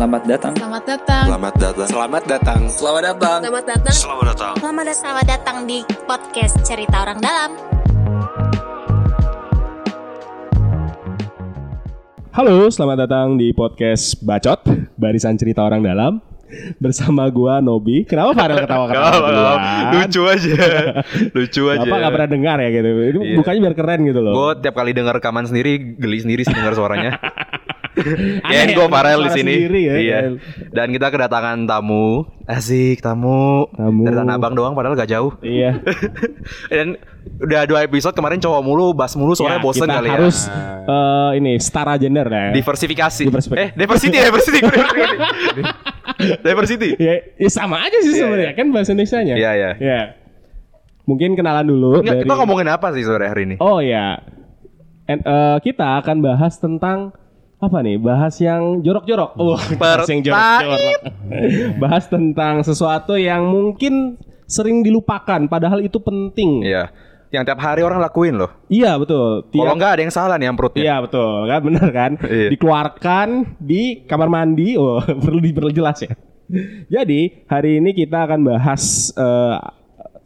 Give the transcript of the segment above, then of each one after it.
Selamat datang. Selamat datang. Selamat datang. Selamat datang. Selamat datang. Selamat datang. Selamat datang. Selamat datang, selamat datang di podcast Cerita Orang Dalam. Halo, selamat datang di podcast Bacot, barisan cerita orang dalam. Bersama gua Nobi. Kenapa Farel ketawa-ketawa? duluan? Lucu aja. Lucu aja. Bapak gak pernah dengar ya gitu. Itu Iya. bukannya biar keren gitu loh. Gue tiap kali dengar rekaman sendiri geli sendiri sih dengar suaranya. Aneh ya, gue ya, Farel di sini. ya. Iya. Dan kita kedatangan tamu. Asik tamu. Tamu. Dari Tanah Abang doang padahal gak jauh. Iya. Dan udah dua episode kemarin cowok mulu, bass mulu, suaranya Ya, bosen kita kali harus ya. eh, ini setara gender ya. Diversifikasi. Diversifikasi. Eh, diversity, diversity. diversity. ya, ya sama aja sih Iya, sebenarnya kan bahasa Indonesia-nya. Iya, iya. Ya. Mungkin kenalan dulu Nggak, dari Kita ngomongin apa sih sore hari ini? Oh ya. And, eh, kita akan bahas tentang apa nih? Bahas yang jorok-jorok. Oh, bahas yang jorok-jorok. bahas tentang sesuatu yang mungkin sering dilupakan padahal itu penting. Iya. Yang tiap hari orang lakuin loh. Iya, betul. Kalau Tiap- nggak ada yang salah nih yang perutnya. Iya betul kan benar kan Iya. dikeluarkan di kamar mandi oh perlu diperjelas ya jadi hari ini kita akan bahas eh,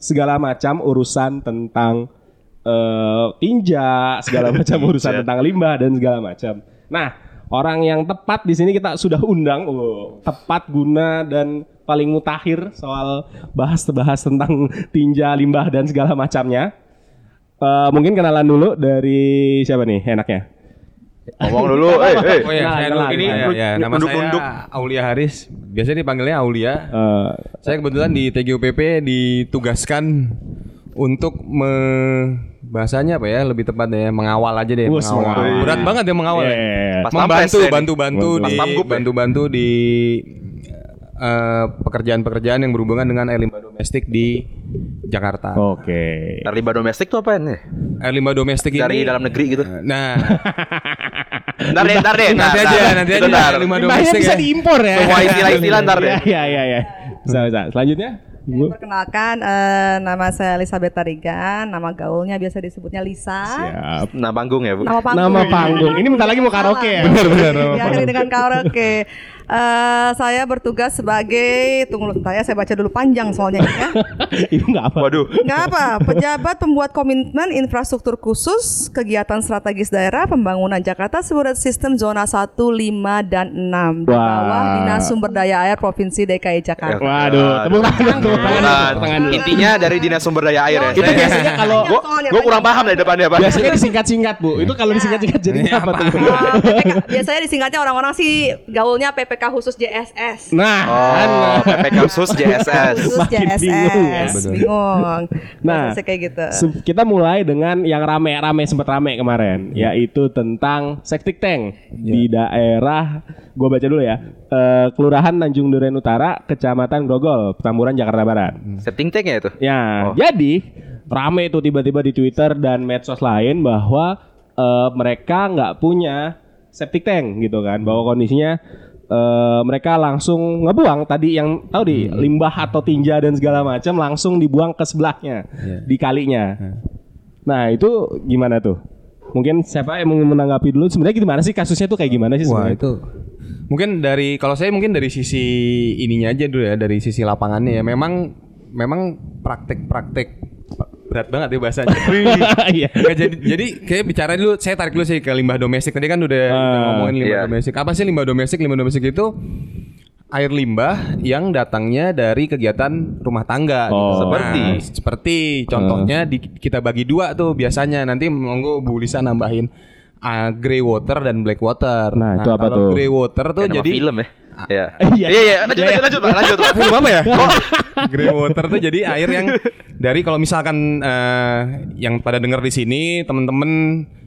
segala macam urusan tentang eh, tinja segala macam urusan tentang limbah dan segala macam nah orang yang tepat di sini kita sudah undang oh, tepat guna dan paling mutakhir soal bahas-bahas tentang tinja limbah dan segala macamnya Eh, mungkin kenalan dulu dari siapa nih enaknya? Ngomong dulu, eh, eh. Oh ya, Nah, saya kenalan, dulu. Ini ya, ya, nama Nunduk-nunduk. saya Aulia Haris. Biasanya dipanggilnya Aulia. Eh, Saya kebetulan di TGUPP ditugaskan untuk me bahasanya apa ya lebih tepatnya ya mengawal aja deh Wus, mengawal. mengawal. Berat banget ya mengawal. Iya, ya. iya. Pas Membantu, ya nih. bantu-bantu Pas di ya? bantu-bantu di eh, pekerjaan-pekerjaan yang berhubungan dengan air limbah domestik di Jakarta. Oke. Dari limbah domestik tuh apa nih? Air limbah domestik Dari ini dalam negeri gitu. Nah, Ntar deh, ntar deh. nanti ntar, aja, ntar. nanti aja ntar. limbah domestik bisa ya. diimpor ya. Semua istilah-istilah ntar deh. Iya, iya, iya. Bisa, bisa. Selanjutnya, Ibu. Perkenalkan, eh, nama saya Elizabeth Tarigan, nama gaulnya biasa disebutnya Lisa. Siap. Nah panggung ya bu. Nama panggung. Nama panggung. Ini bentar lagi mau karaoke ya? Benar, benar. Diakhiri dengan karaoke. Eh, saya bertugas sebagai, tunggu saya saya baca dulu panjang soalnya ya. Ini enggak apa. Waduh. Nggak apa, pejabat pembuat komitmen infrastruktur khusus, kegiatan strategis daerah, pembangunan Jakarta sebagai sistem zona 1, 5, dan 6 di Wah. bawah Dinas Sumber Daya Air Provinsi DKI Jakarta. Waduh, tepuk tangan, tepuk tangan, tepuk tangan intinya dari dinas sumber daya air ya. Itu biasanya kalau Gua, gua kurang paham dari depannya pak. biasanya disingkat-singkat, Bu. Itu kalau disingkat-singkat jadinya apa tuh? Biasanya disingkatnya orang-orang sih gaulnya PPK khusus JSS. Nah. Oh, PPK khusus JSS. Khusus Makin JSS. bingung ya. Bingung. Nah, kayak gitu. Kita mulai dengan yang rame-rame sempat rame kemarin, yaitu tentang septic tank di daerah gua baca dulu ya. eh, Kelurahan Tanjung Duren Utara, Kecamatan Grogol, Petamburan, Jakarta Barat. Setting tank ya itu? Ya, Oh. jadi rame itu tiba-tiba di Twitter dan medsos lain bahwa eh, mereka nggak punya septic tank gitu kan, bahwa kondisinya eh, mereka langsung ngebuang tadi yang tahu di limbah atau tinja dan segala macam langsung dibuang ke sebelahnya di kalinya. Nah itu gimana tuh? Mungkin siapa yang mau menanggapi dulu? Sebenarnya gimana sih kasusnya tuh kayak gimana sih Wah sebenarnya? itu mungkin dari kalau saya mungkin dari sisi ininya aja dulu ya dari sisi lapangannya ya memang memang praktek-praktek berat banget ya bahasanya. Iya. Jadi jadi kayak bicara dulu saya tarik dulu sih ke limbah domestik tadi kan udah, udah Ah, ngomongin limbah iya. domestik. Apa sih limbah domestik? Limbah domestik itu air limbah yang datangnya dari kegiatan rumah tangga gitu. Oh. Seperti? Nah, seperti contohnya di, kita bagi dua tuh biasanya nanti monggo Bu Lisa nambahin ah, grey water dan black water. Nah, itu apa kalau tuh? Grey water tuh Kayak nama jadi film ya. Iya. Iya. Iya iya. Lanjut lanjut lanjut Pak. lanjut. Pak. film apa ya? Grey water tuh jadi air yang dari kalau misalkan eh, yang pada denger di sini temen-temen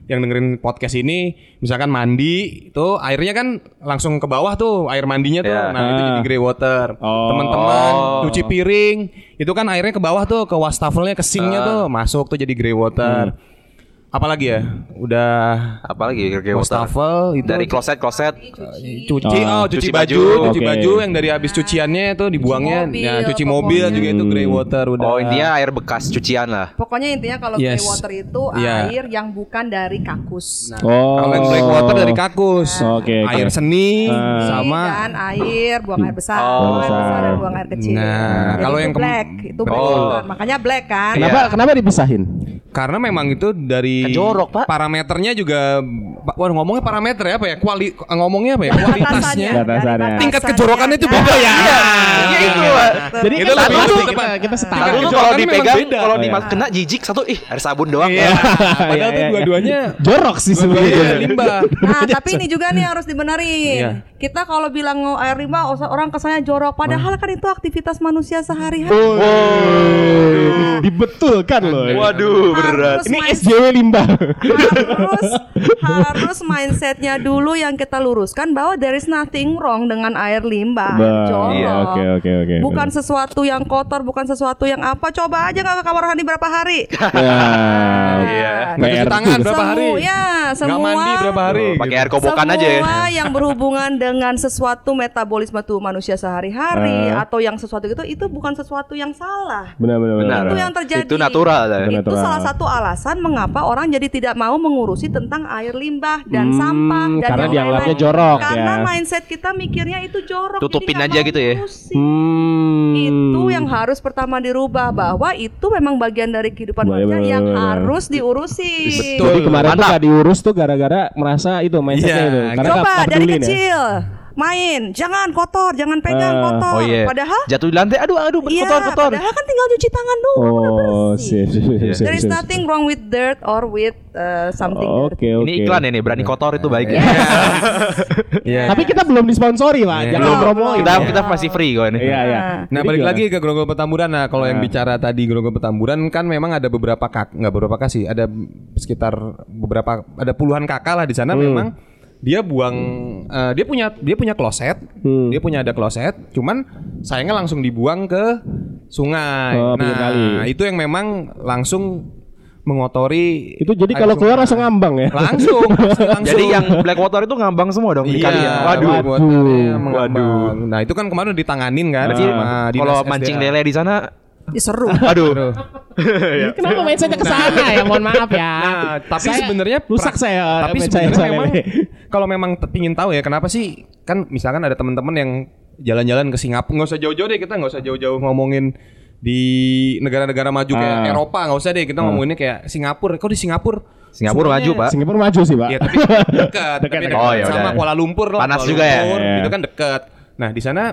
yang dengerin podcast ini misalkan mandi itu airnya kan langsung ke bawah tuh air mandinya tuh. Iya. Nah, itu jadi grey water. Oh. Teman-teman cuci piring itu kan airnya ke bawah tuh ke wastafelnya ke sinknya Ah. tuh masuk tuh jadi grey water. Apalagi ya? Udah Apalagi grey water. wastafel itu Dari kloset kloset. cuci oh, cuci, Cuci baju, baju. cuci baju yang dari habis cuciannya itu dibuangnya mobil, ya cuci mobil pokoknya. juga itu grey water udah Oh intinya air bekas cucian lah. Pokoknya intinya kalau Yes. grey water itu Iya. air yang bukan dari kakus. Oh. kalau yang black water dari kakus Oke, oke. air seni Ah. sama kan air, buang air besar, Oh. buang air besar dan buang air kecil. Nah, Jadi kalau yang black, itu black Oh. Makanya black kan. Kenapa kenapa dipisahin? karena memang itu dari kan jorok, Pak. Parameternya juga wah ngomongnya parameter ya apa ya? Kuali ngomongnya apa ya? Kualitasnya. Batasannya. Tingkat kejorokannya itu beda ya. Iya, iya, iya. itu. Jadi itu lebih kita kita setahun itu kalau dipegang kalau dimas iya. kena jijik satu ih ada sabun doang. Padahal tuh dua-duanya jorok sih sebenarnya. Limbah. Nah, tapi ini juga nih harus dibenerin. Kita kalau bilang air limbah oh, orang kesannya jorok padahal kan itu aktivitas manusia sehari-hari. Dibetulkan loh. Waduh, berat. Ini SJW 5 cinta. Harus harus mindsetnya dulu yang kita luruskan bahwa there is nothing wrong dengan air limbah. Coba. Iya, bukan sesuatu yang kotor, bukan sesuatu yang apa. Coba aja nggak ke kamar mandi berapa hari. Ya, iya. Nah, cuci tangan berapa hari? Ya, semua. Mandi berapa hari? Pakai air kobokan aja ya. Yang berhubungan dengan sesuatu metabolisme tubuh manusia sehari-hari ah. atau yang sesuatu itu itu bukan sesuatu yang salah. Benar benar. Itu yang terjadi. Itu natural. Ya. Itu salah satu alasan mengapa orang jadi tidak mau mengurusi tentang air limbah dan Hmm, sampah dan karena yang dianggapnya jorok, Karena ya. mindset kita mikirnya itu jorok. Tutupin aja gitu ya. Hmm. Itu yang harus pertama dirubah bahwa itu memang bagian dari kehidupan manusia bener, yang bener. harus diurusi. Betul. Jadi kemarin tuh Mantap. gak diurus tuh gara-gara merasa itu mindsetnya Iya, itu. Karena Coba dari pedulin ya. Main, jangan kotor, jangan pegang Eh, kotor. Oh iya. Padahal jatuh di lantai. Aduh aduh Iya, kotor kotor. padahal kan tinggal cuci tangan doang udah Oh, bersih. sip, sip, sip, sip, There is nothing wrong with dirt or with uh, something Oke, dirty. oke. Ini iklan ya nih berani kotor itu baik ya. Iya. Tapi kita belum disponsori, Pak. Iya. Jangan promoin. Kita ya. kita masih free kok ini. Iya, iya. Nah Jadi balik lagi ke Grogol Petamburan. Nah kalau yang bicara tadi Grogol Petamburan kan memang ada beberapa kak nggak beberapa kasih ada sekitar beberapa ada puluhan kakak lah di sana Hmm. memang dia buang eh, dia punya dia punya kloset Hmm. dia punya ada kloset cuman sayangnya langsung dibuang ke sungai. Oh, nah kali. itu yang memang langsung mengotori Itu jadi kalau keluar langsung ngambang ya. langsung langsung, langsung. Jadi yang black water itu ngambang semua dong di Iya, kali ya. Waduh. Waduh. mengambang. Nah itu kan kemarin ditanganin kan dinas kalau mancing lele di sana Ih, seru. aduh. Aduh. Kenapa mindsetnya ke sana ya? Mohon maaf ya. Nah, tapi sebenarnya rusak saya. Tapi sebenarnya memang ini. Kalau memang te- pingin tahu ya kenapa sih kan misalkan ada teman-teman yang jalan-jalan ke Singapura nggak usah jauh-jauh deh kita nggak usah jauh-jauh ngomongin di negara-negara maju kayak Ah. Eropa nggak usah deh kita ngomonginnya kayak Singapura kok di Singapura Singapura maju, Pak. Singapura maju sih, Pak. Iya tapi dekat, tapi dekat Oh, ya sama udah. Kuala Lumpur lah. Panas Kuala juga ya? Lumpur, Iya. Itu kan dekat. Nah di sana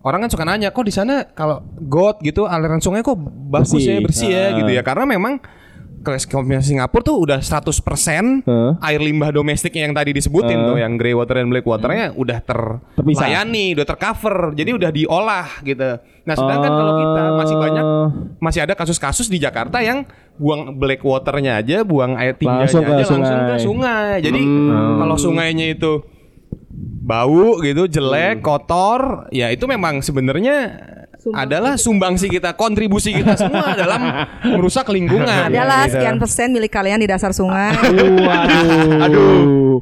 orang kan suka nanya, kok di sana kalau got gitu aliran sungai kok bagus Bersih. ya bersih ya Ah. gitu ya? Karena memang kalau Singapura tuh udah 100% Heeh. air limbah domestiknya yang tadi disebutin Heeh. tuh yang grey water dan black waternya udah Terpisah. terlayani, udah tercover. Jadi udah diolah gitu. Nah, sedangkan kalau kita masih banyak Oh. masih ada kasus-kasus di Jakarta yang buang black waternya aja, buang air tinjanya Langsung ke aja langsung ke sungai. Hmm. sungai. Jadi kalau sungainya itu bau gitu, jelek, Hmm. kotor, ya itu memang sebenarnya adalah sumbangsi kita, kontribusi kita semua dalam merusak lingkungan. Adalah gitu. sekian persen milik kalian di dasar sungai. Waduh. Aduh.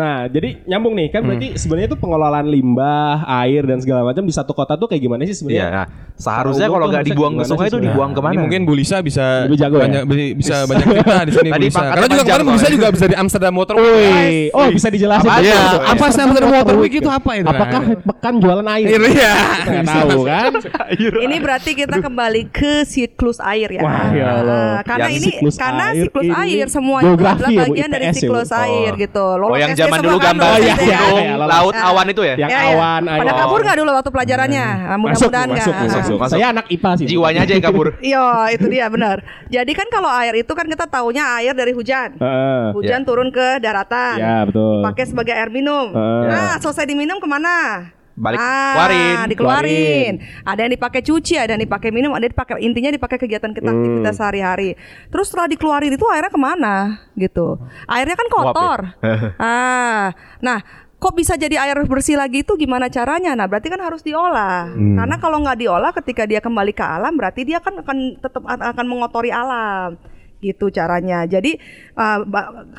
Nah, jadi nyambung nih kan berarti sebenarnya itu pengelolaan limbah, air dan segala macam di satu kota tuh kayak gimana sih Iya, sebenarnya? nah, seharusnya Kalau nggak dibuang ke sungai itu dibuang ke mana? Ini mungkin Bu Lisa bisa Lebih jago ya? banyak, bi- bisa banyak cerita di sini Tadi Lisa. pangkatnya Karena juga kemarin Bu Lisa soalnya. juga bisa di Amsterdam Motor Week. oh bisa dijelasin. Apa betul. Apa sih Amsterdam Motor Week itu apa itu? Apakah pekan jualan air? Iya. Kita nggak tahu kan? Ini berarti kita kembali ke siklus air ya. Wah, ya Allah. Ah, karena ini karena siklus air semuanya adalah ya, bagian dari ya, siklus air gitu. Lolos Oh yang zaman dulu gambar lolos iya, iya, iya, lolos. laut awan itu ya? Yang Ya, ya. awan, air. Pada kabur nggak dulu waktu pelajarannya? Ah, Masuk, Mudah-mudahan masuk, nggak. masuk, masuk. Saya anak IPA sih. Jiwanya aja yang kabur. Iya, itu dia benar. Jadi kan kalau air itu kan kita taunya air dari hujan. Heeh. Hujan turun ke daratan. Ya, betul. Dipakai sebagai air minum. Nah, selesai diminum ke mana? Balik ah, keluarin. dikeluarin. Ada yang dipakai cuci, ada yang dipakai minum, ada yang dipakai intinya dipakai kegiatan kita Hmm. aktivitas sehari-hari. Terus setelah dikeluarin itu airnya ke mana? Gitu. Airnya kan kotor. ah, nah kok bisa jadi air bersih lagi itu gimana caranya? Nah berarti kan harus diolah. Karena kalau nggak diolah ketika dia kembali ke alam berarti dia kan akan tetap akan mengotori alam. Gitu caranya. Jadi uh,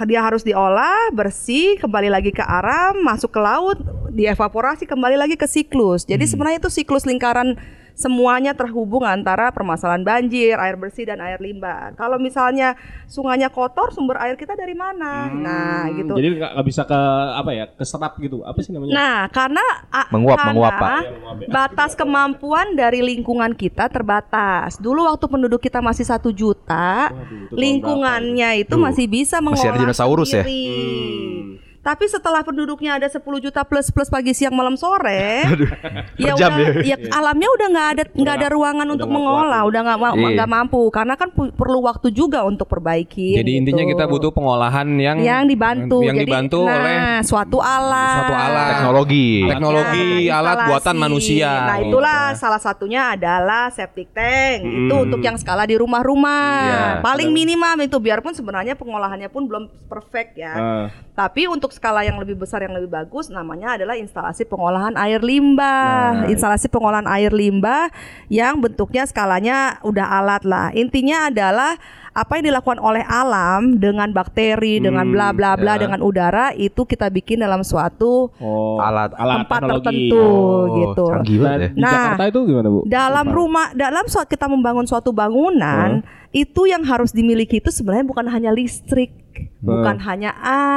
dia harus diolah bersih, kembali lagi ke aram, masuk ke laut, dievaporasi, kembali lagi ke siklus. Jadi sebenarnya itu siklus lingkaran semuanya terhubung antara permasalahan banjir, air bersih dan air limbah. Kalau misalnya sungainya kotor, sumber air kita dari mana? Nah, gitu. Jadi nggak bisa ke apa ya keserap gitu. Apa sih namanya? Nah, karena Menguap, karena menguap, Pak. batas kemampuan dari lingkungan kita terbatas. Dulu waktu penduduk kita masih satu juta, itu tahun lingkungannya itu Duh, masih bisa mengolah masih ada dinosaurus ya? sendiri. Tapi setelah penduduknya ada 10 juta plus plus pagi siang malam sore, ya per jam udah, ya. ya alamnya udah nggak ada nggak ada ruangan untuk nggak mengolah, udah nggak ma- Iya. nggak mampu karena kan pu- perlu waktu juga untuk perbaiki. Jadi intinya kita butuh pengolahan yang yang dibantu, yang Jadi, dibantu nah, oleh suatu alat, suatu alat. Teknologi. teknologi Ya, alat instalasi. buatan manusia. Nah Gitu. itulah salah satunya adalah septic tank. Itu untuk yang skala di rumah-rumah. Iya. Paling minimum itu biarpun sebenarnya pengolahannya pun belum perfect ya. Ah. Tapi untuk skala yang lebih besar yang lebih bagus namanya adalah instalasi pengolahan air limbah. Instalasi pengolahan air limbah yang bentuknya skalanya udah alat lah. Intinya adalah apa yang dilakukan oleh alam dengan bakteri, dengan bla bla bla, ya. dengan udara itu kita bikin dalam suatu Oh, Alat. alat tempat teknologi. tertentu Oh, gitu. canggih Nah, ya. di Nah, Jakarta itu gimana bu? Dalam Apa? rumah, dalam saat kita membangun suatu bangunan, itu yang harus dimiliki itu sebenarnya bukan hanya listrik, bukan hanya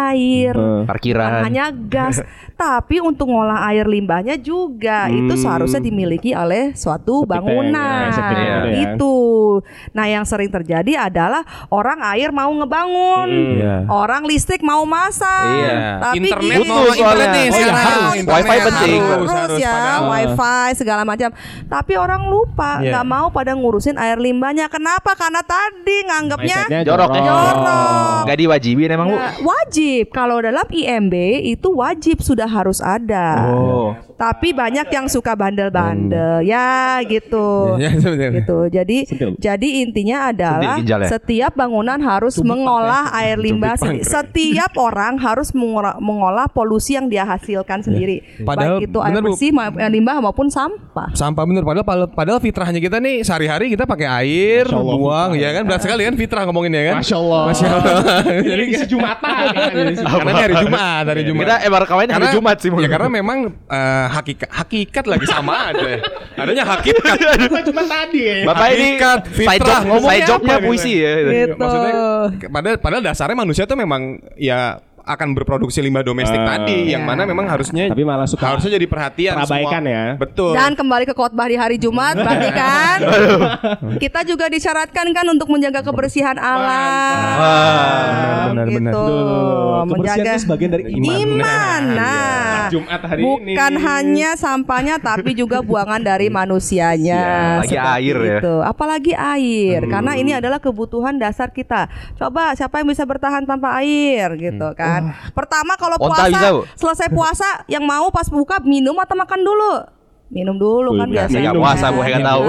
air, Hmm. bukan Parkiran. hanya gas, tapi untuk ngolah air limbahnya juga itu Hmm. seharusnya dimiliki oleh suatu Septic tank, bangunan. ya, tank ya. Itu. Nah, yang sering terjadi adalah orang air mau ngebangun, Hmm. Iya. orang listrik mau masang, Iya. tapi internet mau Butuh internet soalnya. nih Oh iya, sekarang. harus. Internet Wifi penting. harus, harus, ya padahal. wifi segala macam tapi orang lupa Iya. nggak mau pada ngurusin air limbahnya kenapa karena tadi nganggapnya Jorok ya? Jorok. Gak diwajibin emang bu? Nah, wajib. Kalau dalam IMB itu wajib sudah harus ada. Oh. tapi banyak yang suka bandel-bandel. Ya gitu. Ya, gitu. Jadi Sentil. jadi intinya adalah ya? setiap bangunan harus mengolah air limbah. sendiri. setiap orang harus mengolah, mengolah polusi yang dia hasilkan sendiri. Padahal baik itu air bener, bersih ma- limbah maupun sampah. Sampah bener. Padahal padahal, fitrahnya kita nih sehari-hari kita pakai air, Masya Allah, buang ya kan? Berat sekali kan fitrah ngomongin ya kan. Masya Allah. Masya Allah. Jadi isi Jumatan. ya, isi karena ini hari Jumat, hari Jumat. Kita emang rekamannya hari Jumat sih. Ya karena memang eh, hakikat hakikat lagi sama aja. Adanya hakikat. Cuma tadi ya. Bapak ini Hakikat, side fitrah, job, ngomongnya side jobnya apa puisi gitu? ya. Gitu. Maksudnya padahal padahal dasarnya manusia tuh memang ya akan berproduksi limbah domestik Ah. tadi yang Ya. mana memang harusnya Tapi malah suka harusnya jadi perhatian semua. ya. Betul. dan kembali ke khotbah di hari Jumat berarti kan kita juga disyaratkan kan untuk menjaga kebersihan alam Benar, benar, benar. gitu kebersihan menjaga itu sebagian dari iman. iman nah Jumat hari bukan ini. hanya sampahnya tapi juga buangan dari manusianya Iya, lagi Seperti air ya. itu. apalagi air karena ini adalah kebutuhan dasar kita coba siapa yang bisa bertahan tanpa air gitu kan pertama kalau puasa selesai puasa yang mau pas buka minum atau makan dulu minum dulu kan biasanya Nggak puasa bu, nggak tahu.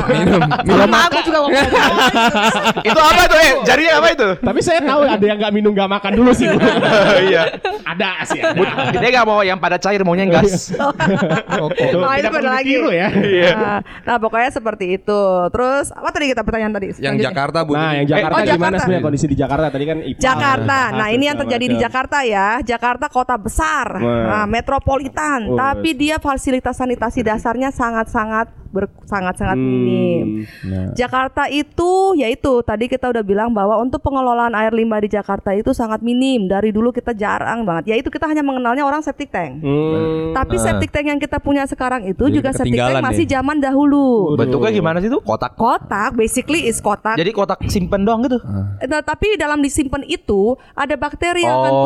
kalau aku juga ngomong itu apa tuh? Eh, jarinya apa itu? Tapi saya tahu ada yang nggak minum nggak makan dulu sih. Bu. Iya. ada sih. Ada. Dia nggak mau yang pada cair, maunya yang gas. Itu Oh, itu beda lagi. ya. Nah, nah, pokoknya seperti itu. Terus apa tadi kita pertanyaan tadi? yang. Jakarta Bu. Nah, yang Jakarta oh, gimana sebenarnya kondisi di Jakarta tadi kan IPA. Jakarta. Nah, ini yang terjadi di. Jakarta ya. Jakarta kota besar, nah, metropolitan, Wah. tapi dia fasilitas sanitasi dasarnya sangat-sangat ber- sangat-sangat minim. Nah. Jakarta itu yaitu tadi kita udah bilang bahwa untuk pengelolaan air limbah di Jakarta itu sangat minim. Dari dulu kita jarang banget. Yaitu kita hanya mengenalnya orang septic tank. Hmm. Tapi septic tank yang kita punya sekarang itu Jadi juga septic tank ketinggalan masih ya. zaman dahulu. Bentuknya gimana sih tuh? Kotak. Kotak basically is kotak. Jadi kotak simpen doang gitu. Eh, tapi dalam disimpan itu ada bakteri yang akan Oh.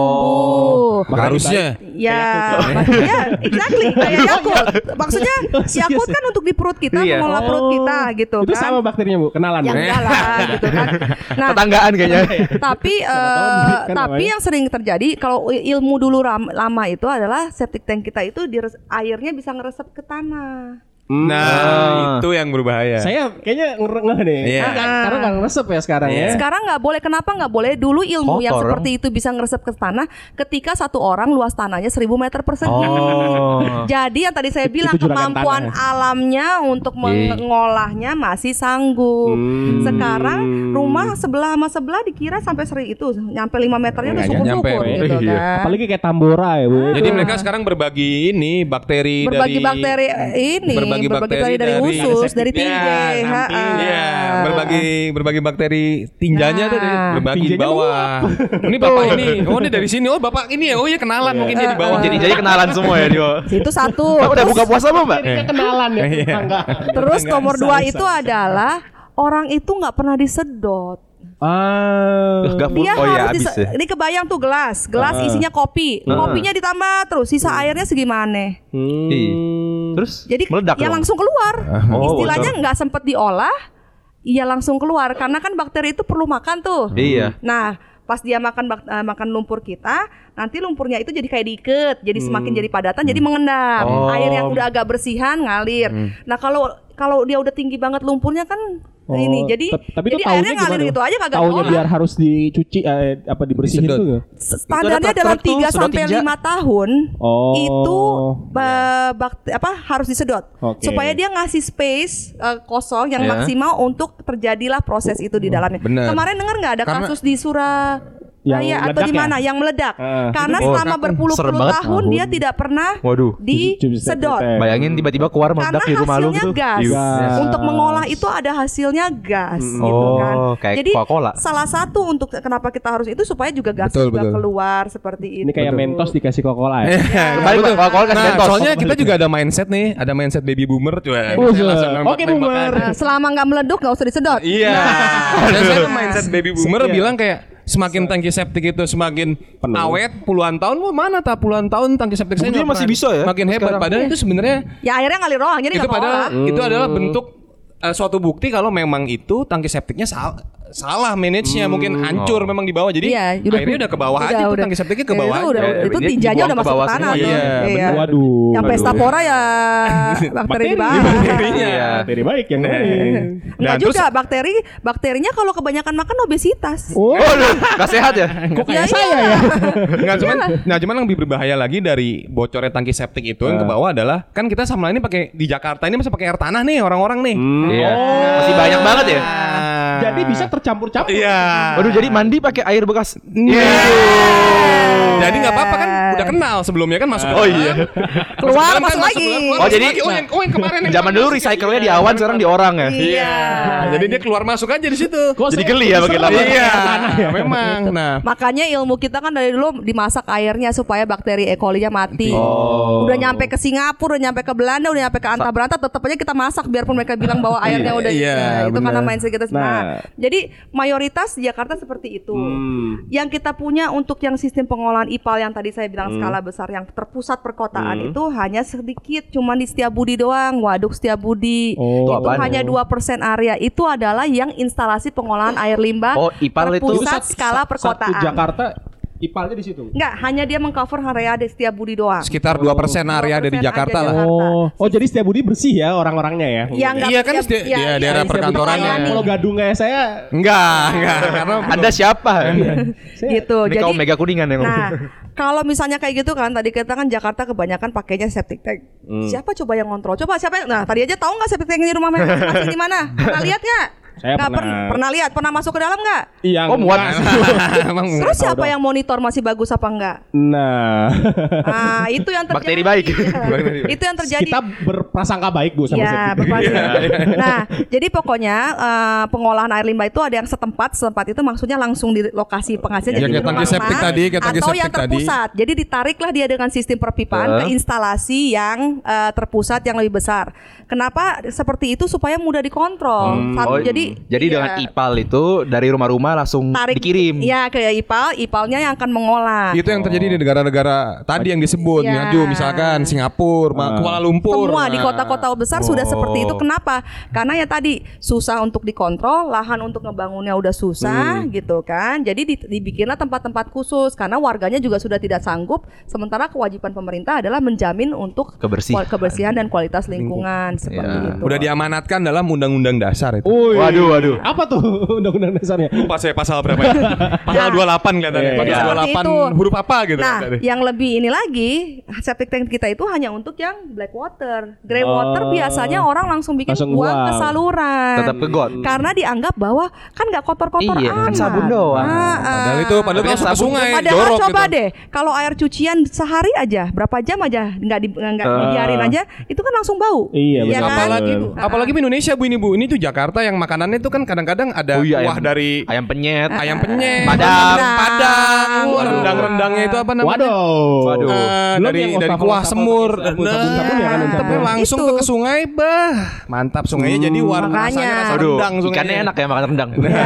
tumbuh. Harusnya. Ya, ya, exactly kayak Yakult. Maksudnya Yakult kan untuk di perut kita, Iya. mengolah perut kita gitu Oh. Itu kan. sama bakterinya Bu, kenalan. yang enggak lah gitu kan. Nah, Tetanggaan kayaknya. tapi eh, kan tapi namanya. yang sering terjadi kalau ilmu dulu ram- lama itu adalah septic tank kita itu di airnya bisa ngeresep ke tanah. Nah, itu yang berbahaya. Saya kayaknya ngeh nih. Iya. Kan nggak- karena nggak ngeresep ya sekarang ya. Sekarang nggak boleh. Kenapa nggak boleh? Dulu ilmu yang seperti itu bisa ngeresep ke tanah ketika satu orang luas tanahnya 1000 meter persegi. Oh. Jadi yang tadi saya bilang itu kemampuan tanah ya? alamnya untuk Iya. mengolahnya masih sanggup. Hmm. Sekarang rumah sebelah sama sebelah dikira sampai seri itu nyampe 5 meternya udah syukur-syukur ya. gitu Iya. kan. Apalagi kayak Tambora ya, Bu. Jadi mereka sekarang berbagi ini bakteri berbagi dari bakteri eh, ini berbagi bakteri dari, dari- usus dari Ada tinggi septiknya, ha, samping. ha. Iya, berbagi berbagi bakteri tinjanya tuh dari- Nah. berbagi di bawah. ini bapak ini, oh ini dari sini, oh bapak ini ya, oh iya kenalan mungkin dia di bawah. Jadi jadi kenalan semua ya dia. itu satu Oh, udah buka puasa belum, Mbak? Kenalan ya Iya. Terus nomor dua itu adalah orang itu nggak pernah disedot. Ah. Dia oh iya harus habis dise- ya. ini kebayang tuh gelas, gelas Ah. isinya kopi, kopinya ditambah terus, sisa airnya segimana? Hmm. Terus Jadi meledak ya dong. langsung keluar. Oh, Istilahnya nggak sempet diolah, iya langsung keluar karena kan bakteri itu perlu makan tuh. Iya. Nah, pas dia makan bak- eh, makan lumpur kita, nanti lumpurnya itu jadi kayak diikat, jadi semakin jadi padatan, jadi mengendap. Hmm. Oh. Air yang udah agak bersihan ngalir. Nah, kalau kalau dia udah tinggi banget lumpurnya kan Oh, ini jadi tapi itu jadi airnya ngalir gitu aja kagak Taunya biar harus dicuci eh, apa dibersihin Disedot. tuh nggak? Standarnya Itu dalam truk-truk tuh, 3 sedot sampai tinja. 5 tahun Oh. itu ba- bak- apa harus disedot Oke. supaya dia ngasih space eh, kosong yang Ya. maksimal untuk terjadilah proses itu di dalamnya. Bener. Kemarin dengar nggak ada Karena- kasus di Surabaya Yang atau meledak di mana yang meledak? Ah. Karena Oh, selama berpuluh-puluh tahun dia tidak pernah Waduh. disedot. Bayangin tiba-tiba keluar Karena meledak di rumah lu gitu. gas. Iya. Gas. Untuk mengolah itu ada hasilnya gas gitu Oh, kan. kayak Jadi Coca-Cola. salah satu untuk kenapa kita harus itu supaya juga gas Betul, juga betul. keluar seperti itu. Ini kayak mentos dikasih Coca-Cola ya. Kembali Mbak, Coca-Cola kasih Nah, mentos. soalnya kita juga ada mindset nih, ada mindset baby boomer tuh. ya. Oh, iya. Oke, boomer. Nah, selama nggak meleduk nggak usah disedot. Iya. Dan saya mindset baby boomer Iya. bilang kayak semakin tangki septik itu semakin awet puluhan tahun wah mana tak puluhan tahun tangki septik saya masih bisa ya makin hebat sekarang. padahal itu sebenarnya Ya akhirnya ngalir doang jadi itu padahal olah. itu adalah bentuk eh, suatu bukti kalau memang itu tangki septiknya sal- salah manage-nya mungkin hancur memang di bawah jadi Iya, udah- airnya udah ke bawah aja udah- tuh udah. tangki septiknya ke Iya, bawah itu udah- aja. itu tinjanya udah ke masuk bawah ke tanah tuh. iya, Iya. Waduh. Yang pesta pora ya bakteri di bawah. Iya. Bakteri baik yang Nah. lain. Enggak terus- juga bakteri bakterinya kalau kebanyakan makan obesitas. Oh, Oh, lu gak sehat ya? kok kayak Ya, saya iya. ya? Nggak cuman, nah cuman yang lebih berbahaya lagi dari bocornya tangki septik itu yang ke bawah adalah kan kita sama ini pakai di Jakarta ini masih pakai air tanah nih orang-orang nih. Iya. Masih banyak banget ya? Jadi bisa tercampur-campur. Iya. Waduh, jadi mandi pakai air bekas. Iya. Jadi nggak apa-apa kan udah kenal sebelumnya kan masuk. Oh, iya. Keluar, masuk lagi. keluar, Oh, masuk jadi- lagi. oh yang, oh yang kemarin yang Zaman dulu recycle-nya di awan, sekarang di orang ya. Iya. Jadi dia keluar masuk aja di situ. Kok Jadi geli ya makin serem lama. Iya, ya? memang. Nah, Makanya ilmu kita kan dari dulu dimasak airnya supaya bakteri E. coli-nya mati. Oh. Udah nyampe ke Singapura, udah nyampe ke Belanda, udah nyampe ke Anta Beranta, tetap aja kita masak biarpun mereka bilang bahwa airnya udah Iya, Nah, itu karena mindset kita. Nah, Nah. jadi mayoritas Jakarta seperti itu. Hmm. Yang kita punya untuk yang sistem pengolahan IPAL yang tadi saya bilang skala besar yang terpusat perkotaan itu hanya sedikit, cuman di Setiabudi doang, Waduk Setiabudi. Oh. itu apaan? hanya 2% area. Itu adalah yang instalasi pengolahan air limbah Oh, IPAL itu- terpusat sat- skala perkotaan. Satu Jakarta ipalnya di situ. Enggak, hanya dia mengcover area di Setiabudi doang. sekitar 2% area ada di 2% Jakarta lah. Oh, oh jadi Setiabudi bersih ya orang-orangnya ya? Ya, enggak, Iya kan ya, setiap- ya, dia ya, daerah ya, perkantorannya. Kalau gadungnya saya Enggak, enggak karena Anda siapa? gitu. Ini Jadi kaum mega kuningan ya. Nah, kalau misalnya kayak gitu kan tadi kita kan Jakarta kebanyakan pakainya septic tank. Hmm. Siapa coba yang ngontrol? Coba siapa yang Nah, tadi aja tahu nggak septic tank di rumah masing di mana? Pernah lihat nggak? Saya Nggak pernah. per- pernah lihat, pernah masuk ke dalam nggak? yang Oh, muat. emang Terus siapa yang monitor masih bagus apa enggak? Nah, Nah, itu yang terjadi. Bakteri baik. Iya. itu yang terjadi. kita berprasangka baik Bu sama Ya, Septic. berpasti. Nah, jadi pokoknya eh, pengolahan air limbah itu ada yang setempat, setempat itu maksudnya langsung di lokasi penghasilnya Ya, jadi di tangki septic tadi, atau yang septic tadi. terpusat. Jadi ditariklah dia dengan sistem perpipaan Eh. ke instalasi yang eh, terpusat yang lebih besar. Kenapa seperti itu supaya mudah dikontrol. Satu- Oh, jadi Jadi iya. dengan IPAL itu dari rumah-rumah langsung tarik dikirim. Ya ke IPAL, IPALnya yang akan mengolah. Itu yang terjadi di negara-negara tadi yang disebut, Iya. Maju misalkan Singapura, Ma- Kuala Lumpur. Semua di Nah. kota-kota besar sudah Oh. seperti itu. Kenapa? Karena ya tadi susah untuk dikontrol, lahan untuk ngebangunnya udah susah Hmm. gitu kan. Jadi di- dibikinlah tempat-tempat khusus karena warganya juga sudah tidak sanggup. Sementara kewajiban pemerintah adalah menjamin untuk Kebersihan. kebersihan dan kualitas lingkungan seperti Ya. itu. Udah diamanatkan dalam undang-undang dasar itu. Waduh, waduh. Apa tuh undang-undang dasarnya? Lupa saya pasal berapa ya? Pasal 28 kelihatannya. Iya. Pasal Seperti 28 itu. huruf apa gitu. Nah, Ada. yang lebih ini lagi, septic tank kita itu hanya untuk yang black water. Grey water Oh. biasanya orang langsung bikin Langsung buang ke buang. saluran. Tetap ke got. Karena dianggap bahwa kan nggak kotor-kotor Iya, kan amat. sabun doang. Ah, ah. Padahal itu padahal itu ke sabun- sungai, Padahal jorok coba gitu. deh, kalau air cucian sehari aja, berapa jam aja nggak di, nggak Ah. dibiarin aja, itu kan langsung bau. Iya, Ya kan? Apalagi Gitu. apalagi di Indonesia Bu ini Bu. Ini tuh Jakarta yang makanannya tuh kan kadang-kadang ada Oh iya, kuah ayam- dari ayam penyet. ayam penyet, Padang. padang, rendang-rendangnya itu apa namanya? Waduh. Waduh. Belum dari yang dari kuah semur, nah, sabun-sabun ya kan tapi langsung Itu. ke sungai, bah, mantap sungainya jadi warna Makanya. rasanya rasa Waduh, rendang sungainya. ikannya enak ya makan rendang. Ya.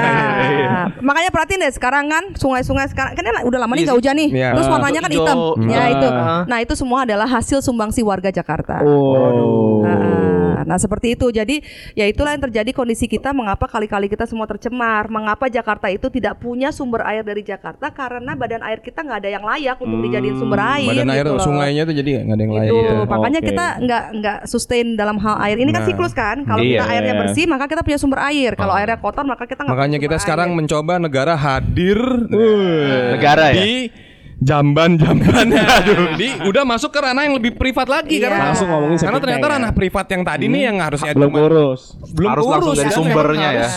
Makanya perhatiin deh sekarang kan sungai-sungai sekarang kan udah lama nih Iya gak hujan nih. Iya. Terus warnanya kan hitam. Ya itu. Nah, itu semua adalah hasil sumbangsi warga Jakarta. Oh. Nah, nah, seperti itu. Jadi ya itulah yang terjadi kondisi kita mengapa kali-kali kita semua tercemar. Mengapa Jakarta itu tidak punya sumber air dari Jakarta karena badan air kita nggak ada yang layak untuk dijadiin sumber air. Badan air gitu loh. sungainya tuh jadi nggak ada yang lain. Itu gitu. makanya Oke. kita nggak nggak sustain dalam hal air. Ini kan Nah. siklus kan. Kalau Iya. kita airnya bersih maka kita punya sumber air. Kalau airnya kotor maka kita nggak Makanya punya kita sumber sekarang air. mencoba negara hadir Negara ya. di jamban-jamban. Jadi udah masuk ke ranah yang lebih privat lagi Iya. karena Langsung ngomongin karena ternyata ya. ranah privat yang tadi nih yang harusnya belum cuma- urus. belum Harus langsung kurus dari dan sumbernya memang ya.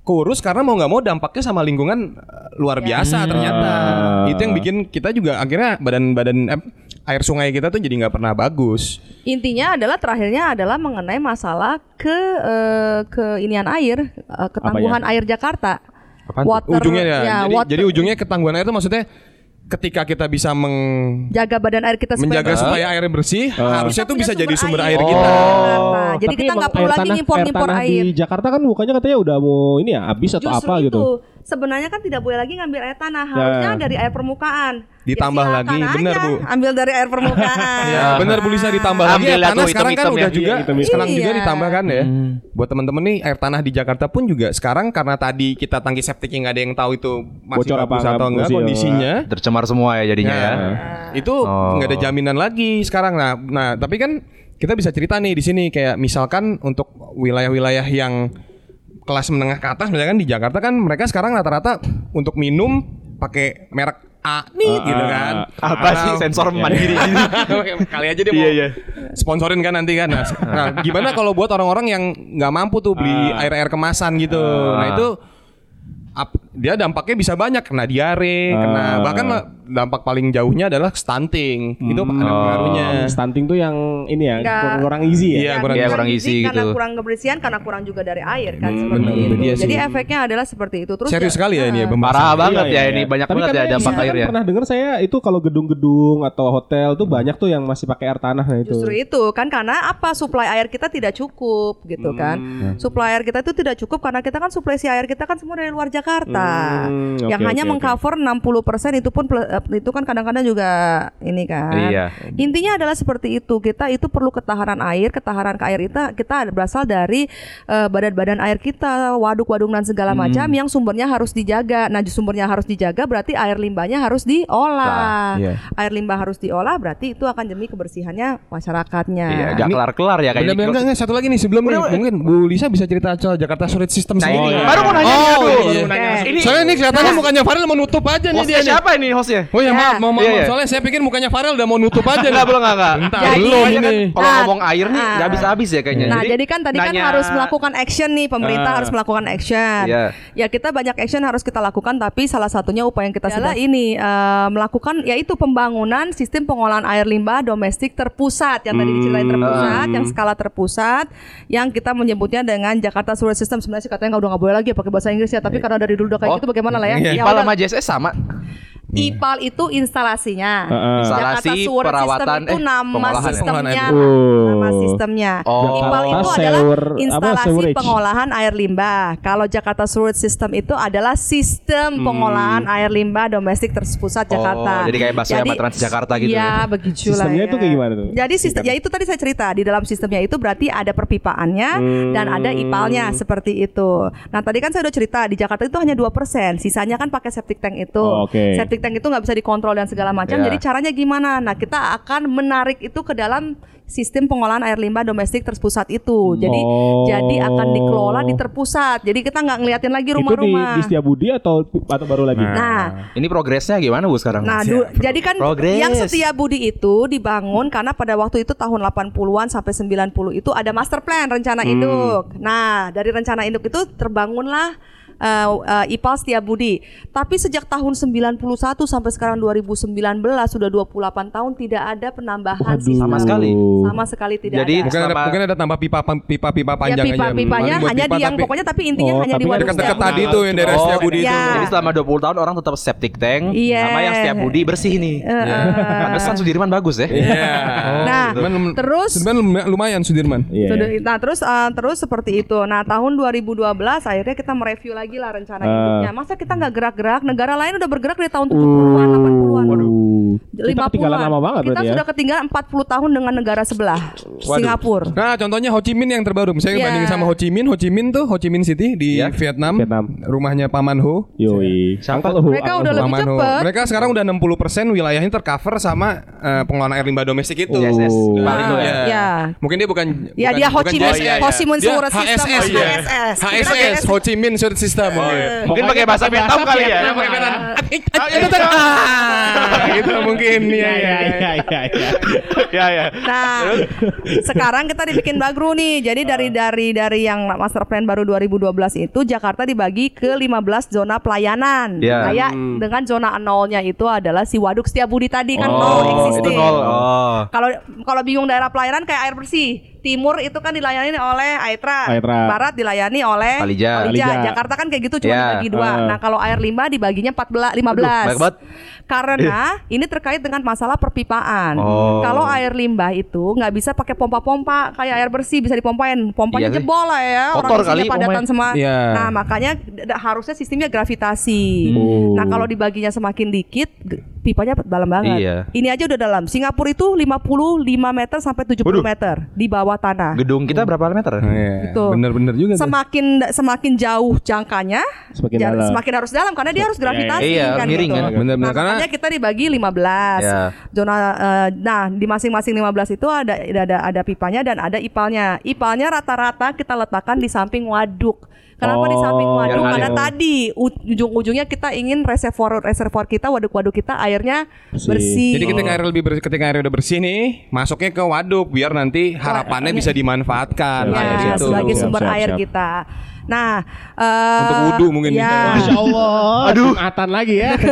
kurus karena mau nggak mau dampaknya sama lingkungan eh, luar biasa ternyata itu yang bikin kita juga akhirnya badan-badan eh, air sungai kita tuh jadi nggak pernah bagus Intinya adalah terakhirnya adalah mengenai masalah ke eh, ke inian air, eh, ketangguhan air Jakarta. Apaan? Water, ujungnya ya, jadi, water- jadi ujungnya ketangguhan air itu maksudnya ketika kita bisa meng- jaga badan air kita supaya menjaga bersih. supaya airnya bersih harusnya Kita tuh punya bisa jadi sumber air, di kita Jakarta. Jadi Tapi kita nggak perlu air lagi ngimpor-ngimpor tanah air. Di Jakarta kan bukannya katanya udah mau ini ya habis atau Justru apa itu. gitu. Sebenarnya kan tidak boleh lagi ngambil air tanah, harusnya Ya. dari air permukaan. Ditambah silakan lagi, benar, Bu. Ambil dari air permukaan. Ya, bener Bu Lisa ditambah lagi air lah tanah sekarang kan hitam-hitam udah ya. juga Iya, hitam-hitam. sekarang juga Iya. ditambahkan ya. Buat temen-temen nih air tanah di Jakarta pun juga sekarang karena tadi kita tangki septiknya nggak ada yang tahu itu masih Bocor apa bagus atau enggak kondisinya. Tercemar semua ya jadinya ya. Nah, itu Oh. nggak ada jaminan lagi sekarang. Nah, nah tapi kan kita bisa cerita nih di sini kayak misalkan untuk wilayah-wilayah yang kelas menengah ke atas misalkan di Jakarta kan mereka sekarang rata-rata untuk minum pakai merek A nih gitu kan. Apa sih Karena- sensor mandiri gitu? Kali aja dia mau Iya, iya. sponsorin kan nanti kan. Nah, nah, gimana kalau buat orang-orang yang nggak mampu tuh beli air-air kemasan gitu. Nah, itu ap- dia dampaknya bisa banyak kena diare, kena Ah. bahkan lah, dampak paling jauhnya adalah stunting. Itu ada pengaruhnya. Stunting tuh yang ini ya Nggak- kurang, kurang easy ya. Iya, kurang- Iya, kurang isi karena gitu. kurang kebersihan karena kurang juga dari air kan seperti benar, itu. dia Jadi sih. efeknya adalah seperti itu. Terus Serius ya- sekali ya ini ya Ah. Parah banget Iya, ya iya, ini iya. banyak Tapi banget ya katanya dampak kan airnya. pernah dengar saya itu kalau gedung-gedung atau hotel tuh banyak tuh yang masih pakai air tanah nah itu. Justru itu kan karena apa suplai air kita tidak cukup gitu kan. Hmm. Suplai air kita itu tidak cukup karena kita kan suplai si air kita kan semua dari luar Jakarta. Hmm, yang oke, hanya oke, mengcover 60% itu pun eh, itu kan kadang-kadang juga ini kan. Iya. Intinya adalah seperti itu. Kita itu perlu ketahanan air, ketahanan ke air kita kita berasal dari eh, badan-badan air kita, waduk-waduk dan segala Hmm. macam yang sumbernya harus dijaga. Nah, sumbernya harus dijaga berarti air limbahnya harus diolah. iya. Air limbah harus diolah berarti itu akan demi kebersihannya masyarakatnya. Iya, gak kelar-kelar ya kayak Bener, bener, enggak, enggak, satu lagi nih sebelum nih, mungkin Bu Lisa bisa cerita soal Jakarta Street System Nah, ini iya. baru mau nanya nih, Oh, aduh. iya, Baru iya. Ini Soalnya ini kelihatannya mukanya Farel mau nutup aja nih dia hostnya siapa ini hostnya? Oh ya, Ya. maaf, maaf, maaf. Iya, iya. Soalnya saya pikir mukanya Farel udah mau nutup aja. Enggak, belum enggak, enggak. Bentar, Jadi- belum Makanya kan ini. Kalau Nah, ngomong air nih ah. nggak bisa habis ya kayaknya. Nah, jadi, kan tadi kan harus melakukan action nih, pemerintah Ah. harus melakukan action. Iya. Ya kita banyak action harus kita lakukan, tapi salah satunya upaya yang kita sudah ini eh, melakukan yaitu pembangunan sistem pengolahan air limbah domestik terpusat yang tadi diceritain terpusat, yang skala terpusat, yang kita menyebutnya dengan Jakarta Sewage System. Sebenarnya sih katanya nggak udah nggak boleh lagi ya pakai bahasa Inggris ya, tapi karena dari dulu udah kayak Oh. gitu bagaimana lah ya? Iya. Ya IPAL udah. sama JSS sama. IPAL itu instalasinya. Heeh. Instalasi, Jakarta Sewer perawatan, System itu eh, nama pengolahan ya? sistemnya. Oh. Nama sistemnya. Oh. IPAL itu adalah apa, instalasi sewerage. pengolahan air limbah. Kalau Jakarta Sewer System itu adalah sistem pengolahan air limbah domestik terpusat Jakarta. Oh, jadi kayak busway sama Transjakarta gitu Iya, ya? begitu lah. Sistemnya ya. itu kayak gimana tuh? Jadi sistem ya itu tadi saya cerita di dalam sistemnya itu berarti ada perpipaannya dan ada Hmm. IPALnya seperti itu. Nah, tadi kan saya udah cerita di Jakarta itu hanya 2%, sisanya kan pakai septic tank itu. Oh, oke. Septic tank itu nggak bisa dikontrol dan segala macam. Ya. Jadi caranya gimana? Nah, kita akan menarik itu ke dalam sistem pengolahan air limbah domestik terpusat itu. Jadi Oh. jadi akan dikelola di terpusat. Jadi kita nggak ngeliatin lagi Itu di, rumah-rumah. di Setiabudi atau atau baru lagi? Nah, Ini progresnya gimana Bu sekarang? Nah, du- jadi kan Progres. yang setia budi itu dibangun karena pada waktu itu tahun 80-an sampai 90 itu ada master plan rencana induk. Nah, dari rencana induk itu terbangunlah uh, uh, IPAL Setiabudi. Tapi sejak tahun 91 sampai sekarang 2019 sudah 28 tahun tidak ada penambahan Waduh. Sama sekali. Sama sekali tidak Jadi ada. Mungkin ada mungkin ada tambah pipa pipa pipa Ya panjang aja. pipa-pipanya buat hanya pipa, di yang tapi pokoknya tapi intinya Oh, hanya di tapi waduk dekat-dekat Setiabudi. tadi tuh yang daerah Oh, Setiabudi iya. itu. Jadi selama 20 tahun orang tetap septic tank Iya. sama yang setiap budi bersih nih. Heeh. Pantesan Sudirman bagus ya. Iya. Nah, terus Sudirman lum- lumayan Sudirman. Iya. Nah terus uh, terus seperti itu. Nah tahun 2012 akhirnya kita mereview lagi lah rencana Ah. induknya. Masa kita nggak gerak-gerak? Negara lain udah bergerak dari tahun 70-an, 80-an. Waduh. Kita ketinggalan 50-an. lama banget Kita ya. sudah ketinggalan 40 tahun dengan negara sebelah, Singapura. Nah, contohnya Ho Chi Minh yang terbaru. Misalnya Iya. bandingin sama Ho Chi Minh, Ho Chi Minh tuh Ho Chi Minh City di Iya. Vietnam, Vietnam. rumahnya Paman Ho. Yoi. Uncle Ho, Mereka Uncle udah Ho. lebih Paman Ho. cepet. Mereka sekarang udah 60% wilayahnya tercover sama eh, pengelolaan air limbah domestik itu. Yes, yes. Oh. Paling itu ya. Iya. Ya. Mungkin dia bukan Ya bukan- dia Ho Chi Minh, JSS. Ho Chi Minh Sewer System, HSS. HSS. HSS, Ho Chi Minh Sewer System. Mungkin pakai bahasa Vietnam kali ya. Vietnam. Pakai Vietnam. Ah, itu. Ah, gitu mungkin ya Iya, ya. iya, iya, iya. Ya ya. Nah, sekarang kita dibikin bagru nih. Jadi dari dari dari yang master plan baru 2012 itu Jakarta dibagi ke 15 zona pelayanan. Ya. Kayak dengan zona nolnya itu adalah si Waduk Setiabudi tadi kan Oh, nol existing. Oh. Kalau kalau bingung daerah pelayanan kayak air bersih. Timur itu kan dilayani oleh Aetra, Aetra. Barat dilayani oleh Palija. Palija. Jakarta kan kayak gitu cuma Ya. dibagi dua. Ah. Nah, kalau air limbah dibaginya 14 15. banyak banget. Karena ini terkait dengan masalah perpipaan. Oh. Kalau air limbah itu nggak bisa pakai pompa-pompa kayak air bersih bisa dipompain. Pompanya Iya jebol lah ya. Kotor Orang kali padatan semua. Iya. Nah, makanya harusnya sistemnya gravitasi. Oh. Nah, kalau dibaginya semakin dikit pipanya dalam banget. Iya. Ini aja udah dalam. Singapura itu 55 meter sampai 70 Waduh. meter di bawah tanah. Gedung kita berapa meter? Iya, Gitu. Bener-bener juga tuh. Semakin semakin jauh jangkanya, Semakin ja- dalam. semakin harus dalam karena dia harus gravitasi Iya, kan miring gitu. kan. Bener-bener. Nah, Karena makanya kita dibagi 15. Ya. Zona eh, nah, di masing-masing 15 itu ada ada ada pipanya dan ada ipalnya. Ipalnya rata-rata kita letakkan di samping waduk. Kenapa di samping Oh, waduk? Karena tadi ujung-ujungnya kita ingin reservoir reservoir kita waduk-waduk kita airnya Bersih. bersih. Jadi ketika air lebih bersih, ketika air udah bersih nih, masuknya ke waduk biar nanti harapannya bisa dimanfaatkan Ya, air itu. sebagai Siap, sumber siap, air siap. kita. Nah, eh, Untuk wudhu mungkin ya. nih. Masya Allah. Aduh. Jumatan lagi ya.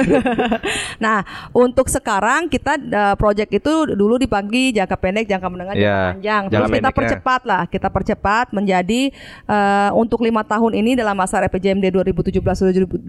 Nah, untuk sekarang kita uh, project itu dulu dibagi jangka pendek, jangka menengah, jangka Iya, panjang. jangka Terus kita pendeknya. percepat lah, kita percepat menjadi uh, untuk lima tahun ini dalam masa RPJMD 2017-2022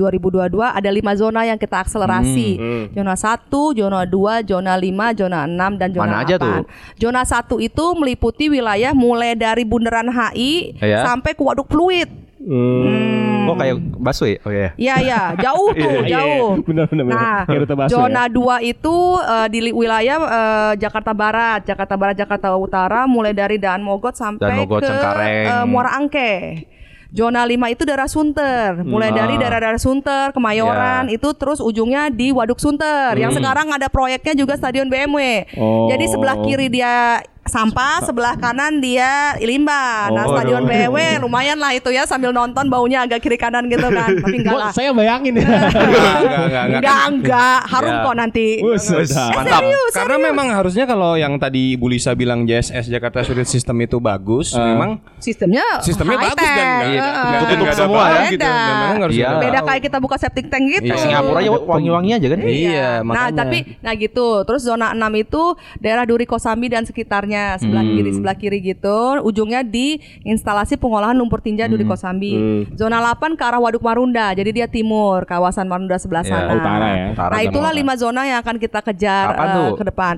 ada lima zona yang kita akselerasi. Hmm, Zona 1, zona 2, zona 5, zona 6 dan zona Mana aja 8. tuh? Zona 1 itu meliputi wilayah mulai dari Bundaran HI Iya. sampai ke Waduk Pluit. Hmm. Oh kayak busway. Oh iya. Iya iya, jauh tuh, Iya, iya, jauh. iya. Benar, benar, benar. Nah, busway zona ya. 2 itu eh, di wilayah eh, Jakarta Barat, Jakarta Barat, Jakarta Utara mulai dari Daan Mogot sampai Daan Mogot, ke Cengkareng. eh, Muara Angke. Zona 5 itu daerah Sunter, mulai Hmm. dari Ah. daerah-daerah Sunter, Kemayoran, Ya. itu terus ujungnya di Waduk Sunter. Yang sekarang ada proyeknya juga Stadion BMW. Oh. Jadi sebelah kiri dia sampah, sebelah kanan dia limbah. Nah, Oh, Stadion aduh. BMW lumayan lah itu ya sambil nonton baunya agak kiri kanan gitu kan. Tapi enggak lah. saya bayangin ya. Enggak, enggak, enggak, enggak. Enggak, enggak, harum Ya. kok nanti. Eh, Mantap. serius, Karena memang harusnya kalau yang tadi Ibu Lisa bilang JSS Jakarta Street System itu bagus, memang sistemnya sistemnya bagus dan tech. nggak- Heeh. nggak- nggak- Tutup semua ya. gitu. Dan memang harus Iya. Beda kayak kita buka septic tank gitu. Iya. Singapura aja wangi-wangi aja kan? Iya, Nah, makanya. tapi nah gitu. Terus zona 6 itu daerah Duri Kosambi dan sekitarnya. Ujungnya sebelah kiri sebelah kiri gitu. Ujungnya di instalasi pengolahan lumpur tinja Duri Kosambi. Zona 8 ke arah Waduk Marunda. Jadi dia timur, kawasan Marunda sebelah Iya, sana. utara ya. Utara nah, itulah lima zona yang akan kita kejar Kapan tuh? ke depan.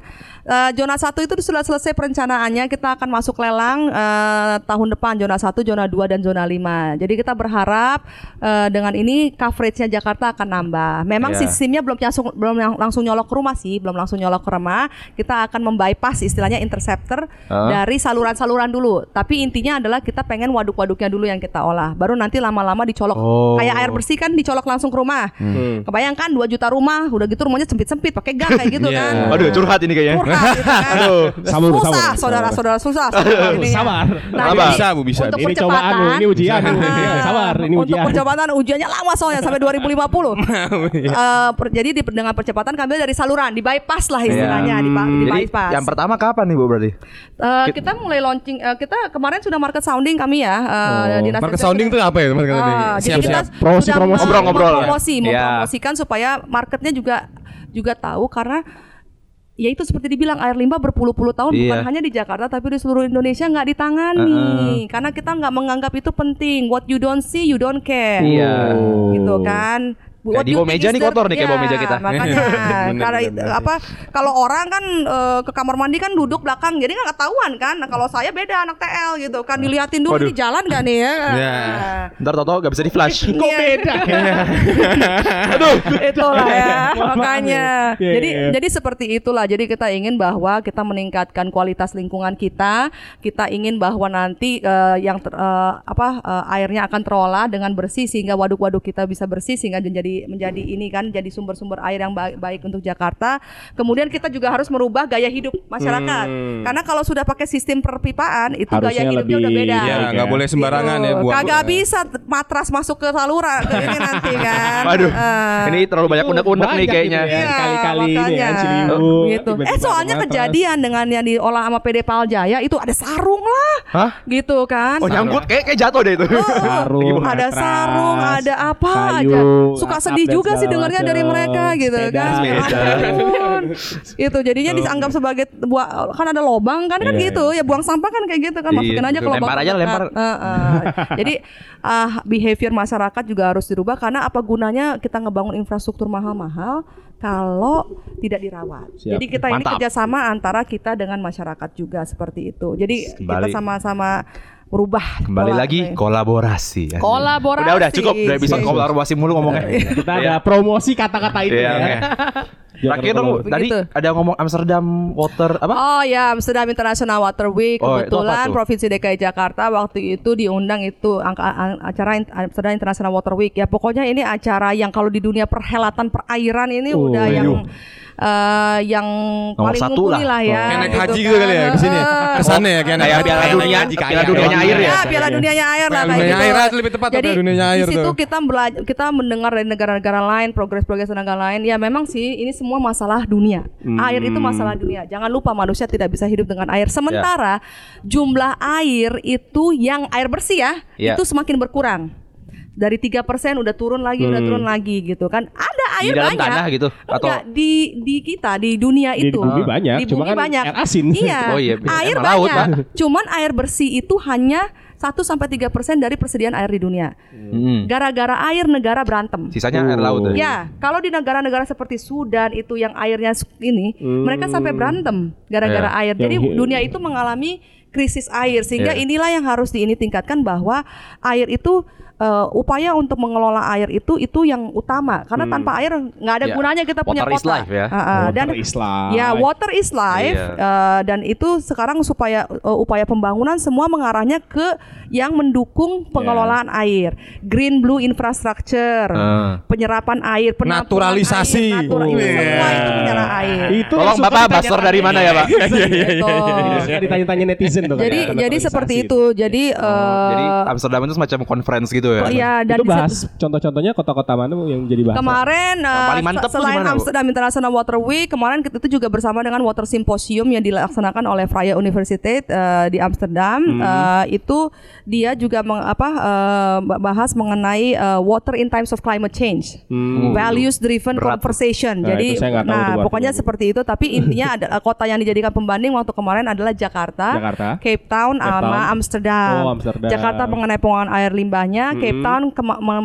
Eh, zona satu itu sudah selesai perencanaannya. Kita akan masuk lelang eh, tahun depan zona 1, zona 2 dan zona 5. Jadi kita berharap eh, dengan ini coveragenya Jakarta akan nambah. Memang Iya. sistemnya belum langsung belum langsung nyolok ke rumah sih, belum langsung nyolok ke rumah. Kita akan membypass istilahnya interceptor Hah? dari saluran-saluran dulu. Tapi intinya adalah kita pengen waduk-waduknya dulu yang kita olah. Baru nanti lama-lama dicolok Oh. kayak air bersih kan dicolok langsung ke rumah. Hmm. Kebayangkan 2 juta rumah, udah gitu rumahnya sempit-sempit pakai gang kayak gitu Iya. kan. Aduh, curhat ini kayaknya. Curhat gitu kan. Aduh. Sabar, susah, sabar. saudara-saudara susah. Sabar. Nah, Sabar. jadi Bisa, Bu, bisa. Untuk Ini percepatan. Ini ujian, Bu. Ah, Iya, sabar, ini Untuk ujian. percepatan ujiannya lama soalnya sampai 2050. Eh, per- jadi di, dengan percepatan kami dari saluran, di bypass lah istilahnya, di, di Jadi bypass. yang pertama kapan nih Bu berarti? Eh, kita mulai launching, eh, kita kemarin sudah market sounding kami ya. eh, dinas Market sounding tuh apa ya? Market sounding? Ah, jadi kita Siap-siap. Promosi, sudah promosi. mem- Ngobrol-ngobrol. mempromosi, Iya. mempromosikan supaya marketnya juga juga tahu karena ya itu seperti dibilang air limbah berpuluh-puluh tahun Iya. bukan hanya di Jakarta tapi di seluruh Indonesia nggak ditangani karena kita nggak menganggap itu penting. What you don't see you don't care. Iya. Gitu kan. Kayak di bawah meja nih kotor nih, kayak bawah ya, meja kita. Makanya bener. apa kalau orang kan eh, ke kamar mandi kan duduk belakang jadi nggak ketahuan kan. Nah, kalau saya beda anak TL gitu kan diliatin dulu Waduh. ini jalan gak nih ya. Iya. Ntar tau-tau gak bisa di flash. Kok beda? Aduh. itulah ya makanya Iya, jadi iya. jadi seperti itulah jadi kita ingin bahwa kita meningkatkan kualitas lingkungan kita kita ingin bahwa nanti eh, yang ter- eh, apa eh, airnya akan terolah dengan bersih sehingga waduk-waduk kita bisa bersih sehingga menjadi menjadi ini kan jadi sumber-sumber air yang baik, baik untuk Jakarta kemudian kita juga harus merubah gaya hidup masyarakat karena kalau sudah pakai sistem perpipaan itu gaya Harusnya hidupnya udah lebih- beda Iya, nggak ya. boleh sembarangan ya Gitu. buat Kagak bisa matras masuk ke saluran ke ini nanti kan. Waduh. Eh, Ini terlalu banyak unek-unek nih kayaknya. gitu ya. Iya, Kali-kali ini ya. Ciliwung, gitu. Eh tiba-tiba soalnya matras. kejadian dengan yang diolah sama PD Paljaya itu ada sarung lah. Hah? Gitu kan. Oh nyangkut kayak kayak jatuh deh itu. Sarung, ada matras, sarung, ada apa kayu, aja. Suka atap sedih juga sih dengarnya dari mereka gitu Sepeda. kan. Sepeda. Itu jadinya dianggap sebagai buah kan ada lobang kan kan Iya, gitu ya buang sampah kan kayak gitu kan Iya, masukin aja ke lobang. lempar aja, lempar. Eh, eh. Jadi ah, behavior masyarakat juga harus dirubah karena apa gunanya kita ngebangun infrastruktur mahal-mahal kalau tidak dirawat. Siap. Jadi kita ini Mantap. kerjasama antara kita dengan masyarakat juga seperti itu. Jadi kita Kembali. sama-sama merubah. Kembali pola lagi nih. kolaborasi. Asik. Kolaborasi. Udah udah cukup. Udah episode Iya. kolaborasi mulu ngomongnya. Kita ada promosi kata-kata itu Iya, ya. oke. Terakhir dong, tadi ada ngomong Amsterdam Water apa? Oh ya, Amsterdam International Water Week Oh, kebetulan? Provinsi DKI Jakarta waktu itu diundang itu angka, ang- acara Amsterdam International Water Week ya pokoknya ini acara yang kalau di dunia perhelatan perairan ini Oh, udah aduh. yang eh, yang paling satu lah. lah ya. Kayak naik gitu haji kan. gitu kali ya ke sini. Eh, Kesannya ya kayak naik haji. Piala kayak Dunia, Piala. Dunianya air ya? Ya, Piala Dunianya air lah Piala kayak Dunianya gitu. air, lebih tepat Jadi Piala Dunianya air di situ kita belajar, kita mendengar dari negara-negara lain, progres-progres negara lain. Ya memang sih ini semua masalah dunia. Air itu masalah dunia. Jangan lupa manusia tidak bisa hidup dengan air. Sementara jumlah air itu yang air bersih ya, Ya. itu semakin berkurang. Dari 3% udah turun lagi, udah turun lagi gitu kan. Ada air dalam banyak. tanah gitu? Atau- Enggak, di di kita di dunia Di itu. bumi banyak, Di cuma bumi kan banyak. air asin. Iya. Oh iya, air emang laut, banyak. Cuman air bersih itu hanya 1 sampai 3% dari persediaan air di dunia. Hmm. Gara-gara air negara berantem. Sisanya air laut. ya? Ya, kalau di negara-negara seperti Sudan itu yang airnya ini, mereka sampai berantem gara-gara Ya. air. Jadi Yang- dunia itu mengalami krisis air sehingga Ya. inilah yang harus di ini tingkatkan bahwa air itu eh, upaya untuk mengelola air itu itu yang utama karena tanpa air nggak ada Ya. gunanya kita punya Water is kota. life ya. Ah, ah. dan Water is life. Ya, water is life Iya. eh, dan itu sekarang supaya eh, upaya pembangunan semua mengarahnya ke yang mendukung pengelolaan air, green blue infrastructure, Ah. penyerapan air, Naturalisasi. air, natura- itu Oh. semua itu menyerap air. Itu Tolong Bapak. Baster dari mana ya, Pak? Suka ditanya-tanya netizen tuh. Jadi kayak jadi seperti itu. Jadi Oh, Jadi eh, Amsterdam itu semacam conference gitu itu ya. Oh, iya dan itu bahas contoh-contohnya kota-kota mana yang jadi bahas? Kemarin paling mantep tuh selain gimana, Bu? Amsterdam International Water Week, kemarin kita itu juga bersama dengan Water Symposium yang dilaksanakan oleh Vrije Universiteit eh, di Amsterdam. Hmm. Eh, itu dia juga meng- apa eh, bahas mengenai eh, water in times of climate change, values driven Berat. conversation. Nah, Jadi, itu nah pokoknya artinya. seperti itu. Tapi intinya ada kota yang dijadikan pembanding waktu kemarin adalah Jakarta, Jakarta. Cape Town, Cape sama Town. Amsterdam. Oh, Amsterdam. Jakarta mengenai pengolahan air limbahnya, Cape Town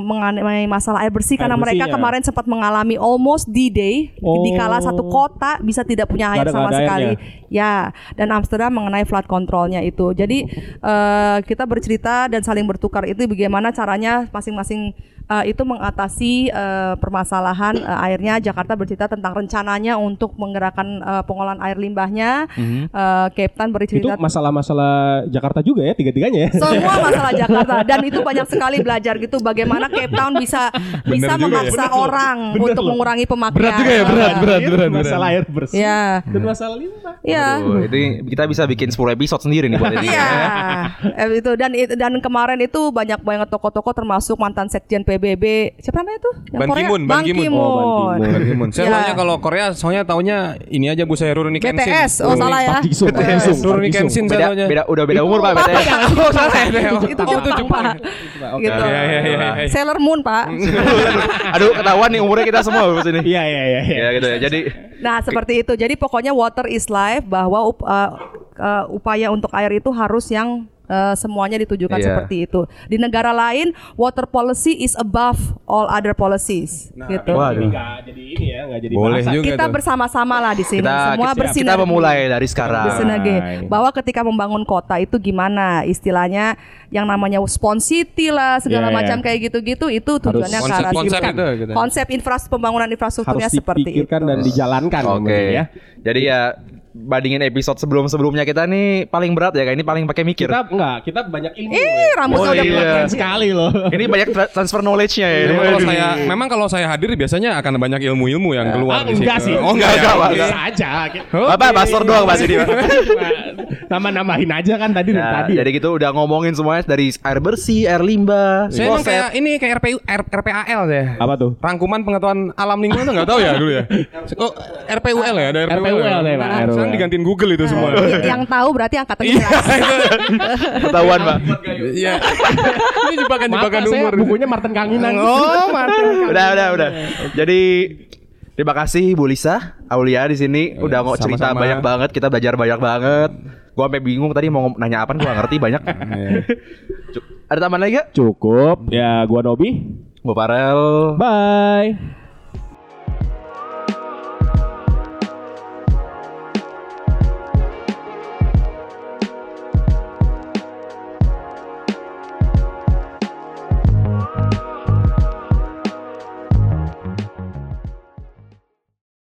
mengenai masalah air bersih Air karena bersih, mereka ya. kemarin sempat mengalami almost D-Day di kala Oh. satu kota bisa tidak punya air sama sekali. Ya, dan Amsterdam mengenai flood controlnya itu. Jadi eh, kita bercerita dan saling bertukar itu bagaimana caranya masing-masing eh, itu mengatasi eh, permasalahan eh, airnya. Jakarta bercerita tentang rencananya untuk menggerakkan eh, pengolahan air limbahnya. Eh, Cape Town Itu bercerita masalah-masalah Jakarta juga ya tiga-tiganya ya. semua masalah Jakarta dan itu banyak sekali belajar gitu bagaimana Cape Town bisa bisa juga ya. memaksa orang untuk mengurangi pemakaian. Berat juga ya, berat, berat, berat, berat. masalah air bersih Ya. dan masalah limbah. Iya. Aduh, itu kita bisa bikin 10 episode sendiri nih buat ini. Iya, Eh, itu dan dan kemarin itu banyak banget tokoh-tokoh termasuk mantan sekjen PBB siapa namanya itu? Yang Ban Korea? Ki-moon, Ban Ban Ki-moon. Ki-moon. Oh, Ban Ki-moon. Ban Ki-moon. Saya Ya. taunya kalau Korea soalnya taunya ini aja Bu Saya Rurouni Kenshin. BTS, oh salah ya. Ji-sung, BTS, Ji-sung, Rurouni Ji-sung. Kenshin saya Beda, taunya. beda udah beda umur Pak BTS. Oh salah ya. Itu Oh, itu Jepang, Jepang. Pak. Gitu. Iya, iya, iya, iya. Sailor Moon, Pak. Aduh, ketahuan nih umurnya kita semua di sini. Iya iya iya. iya. Ya gitu ya. Jadi Nah, seperti itu. Jadi pokoknya water is life bahwa up- uh, uh, upaya untuk air itu harus yang uh, semuanya ditujukan Iya. seperti itu. Di negara lain, water policy is above all other policies. gitu. Waduh. Jadi ini ya, jadi Boleh juga Kita bersama-sama lah di sini. kita Semua bersinergi. kita memulai dari sekarang. Bersinergi. Bahwa ketika membangun kota itu gimana istilahnya yang namanya spawn city lah segala Iya, iya. macam kayak gitu-gitu itu tujuannya ke arah Konsep-konsep situ. itu gitu. Konsep infrastruktur pembangunan infrastrukturnya harus seperti itu. dipikirkan dan dijalankan Oke. mungkin ya. Jadi ya bandingin episode sebelum-sebelumnya kita nih paling berat ya kayak ini paling pakai mikir. Kita enggak, kita banyak ilmu. Ih, rambutnya Oh, udah iya. sekali loh. Ini banyak tra- transfer knowledge-nya ya. Memang kalau saya memang kalau saya hadir biasanya akan banyak ilmu-ilmu yang keluar Ah, di situ. enggak sih. Oh, enggak, enggak, ya? enggak, Oke. Bisa aja. Bapak pastor doang Pak sini. Pak. Nama-namahin aja kan tadi dari Nah, tadi. jadi gitu udah ngomongin semuanya dari air bersih, air limbah, Saya emang kayak ini kayak RPU R- RPAL saya. Apa tuh? Rangkuman pengetahuan alam lingkungan tuh nggak tahu ya dulu ya. Kok RPUL ya ada RPUL. RPUL ya, Pak. Sekarang digantiin Google itu semua. Y- yang tahu berarti angkatan Iya, ketahuan Pak. Iya. Ini jebakan-jebakan umur. bukunya Martin Kanginan. Oh, Martin. udah, udah, udah. Jadi terima kasih Bu Lisa, Aulia di sini udah mau cerita banyak banget, kita belajar banyak banget. Gua sampai bingung tadi mau nanya apa, gua gak ngerti banyak. Cu- Ada tambahan lagi gak? Cukup. Ya, gua Nobi. Gua Farel. Bye.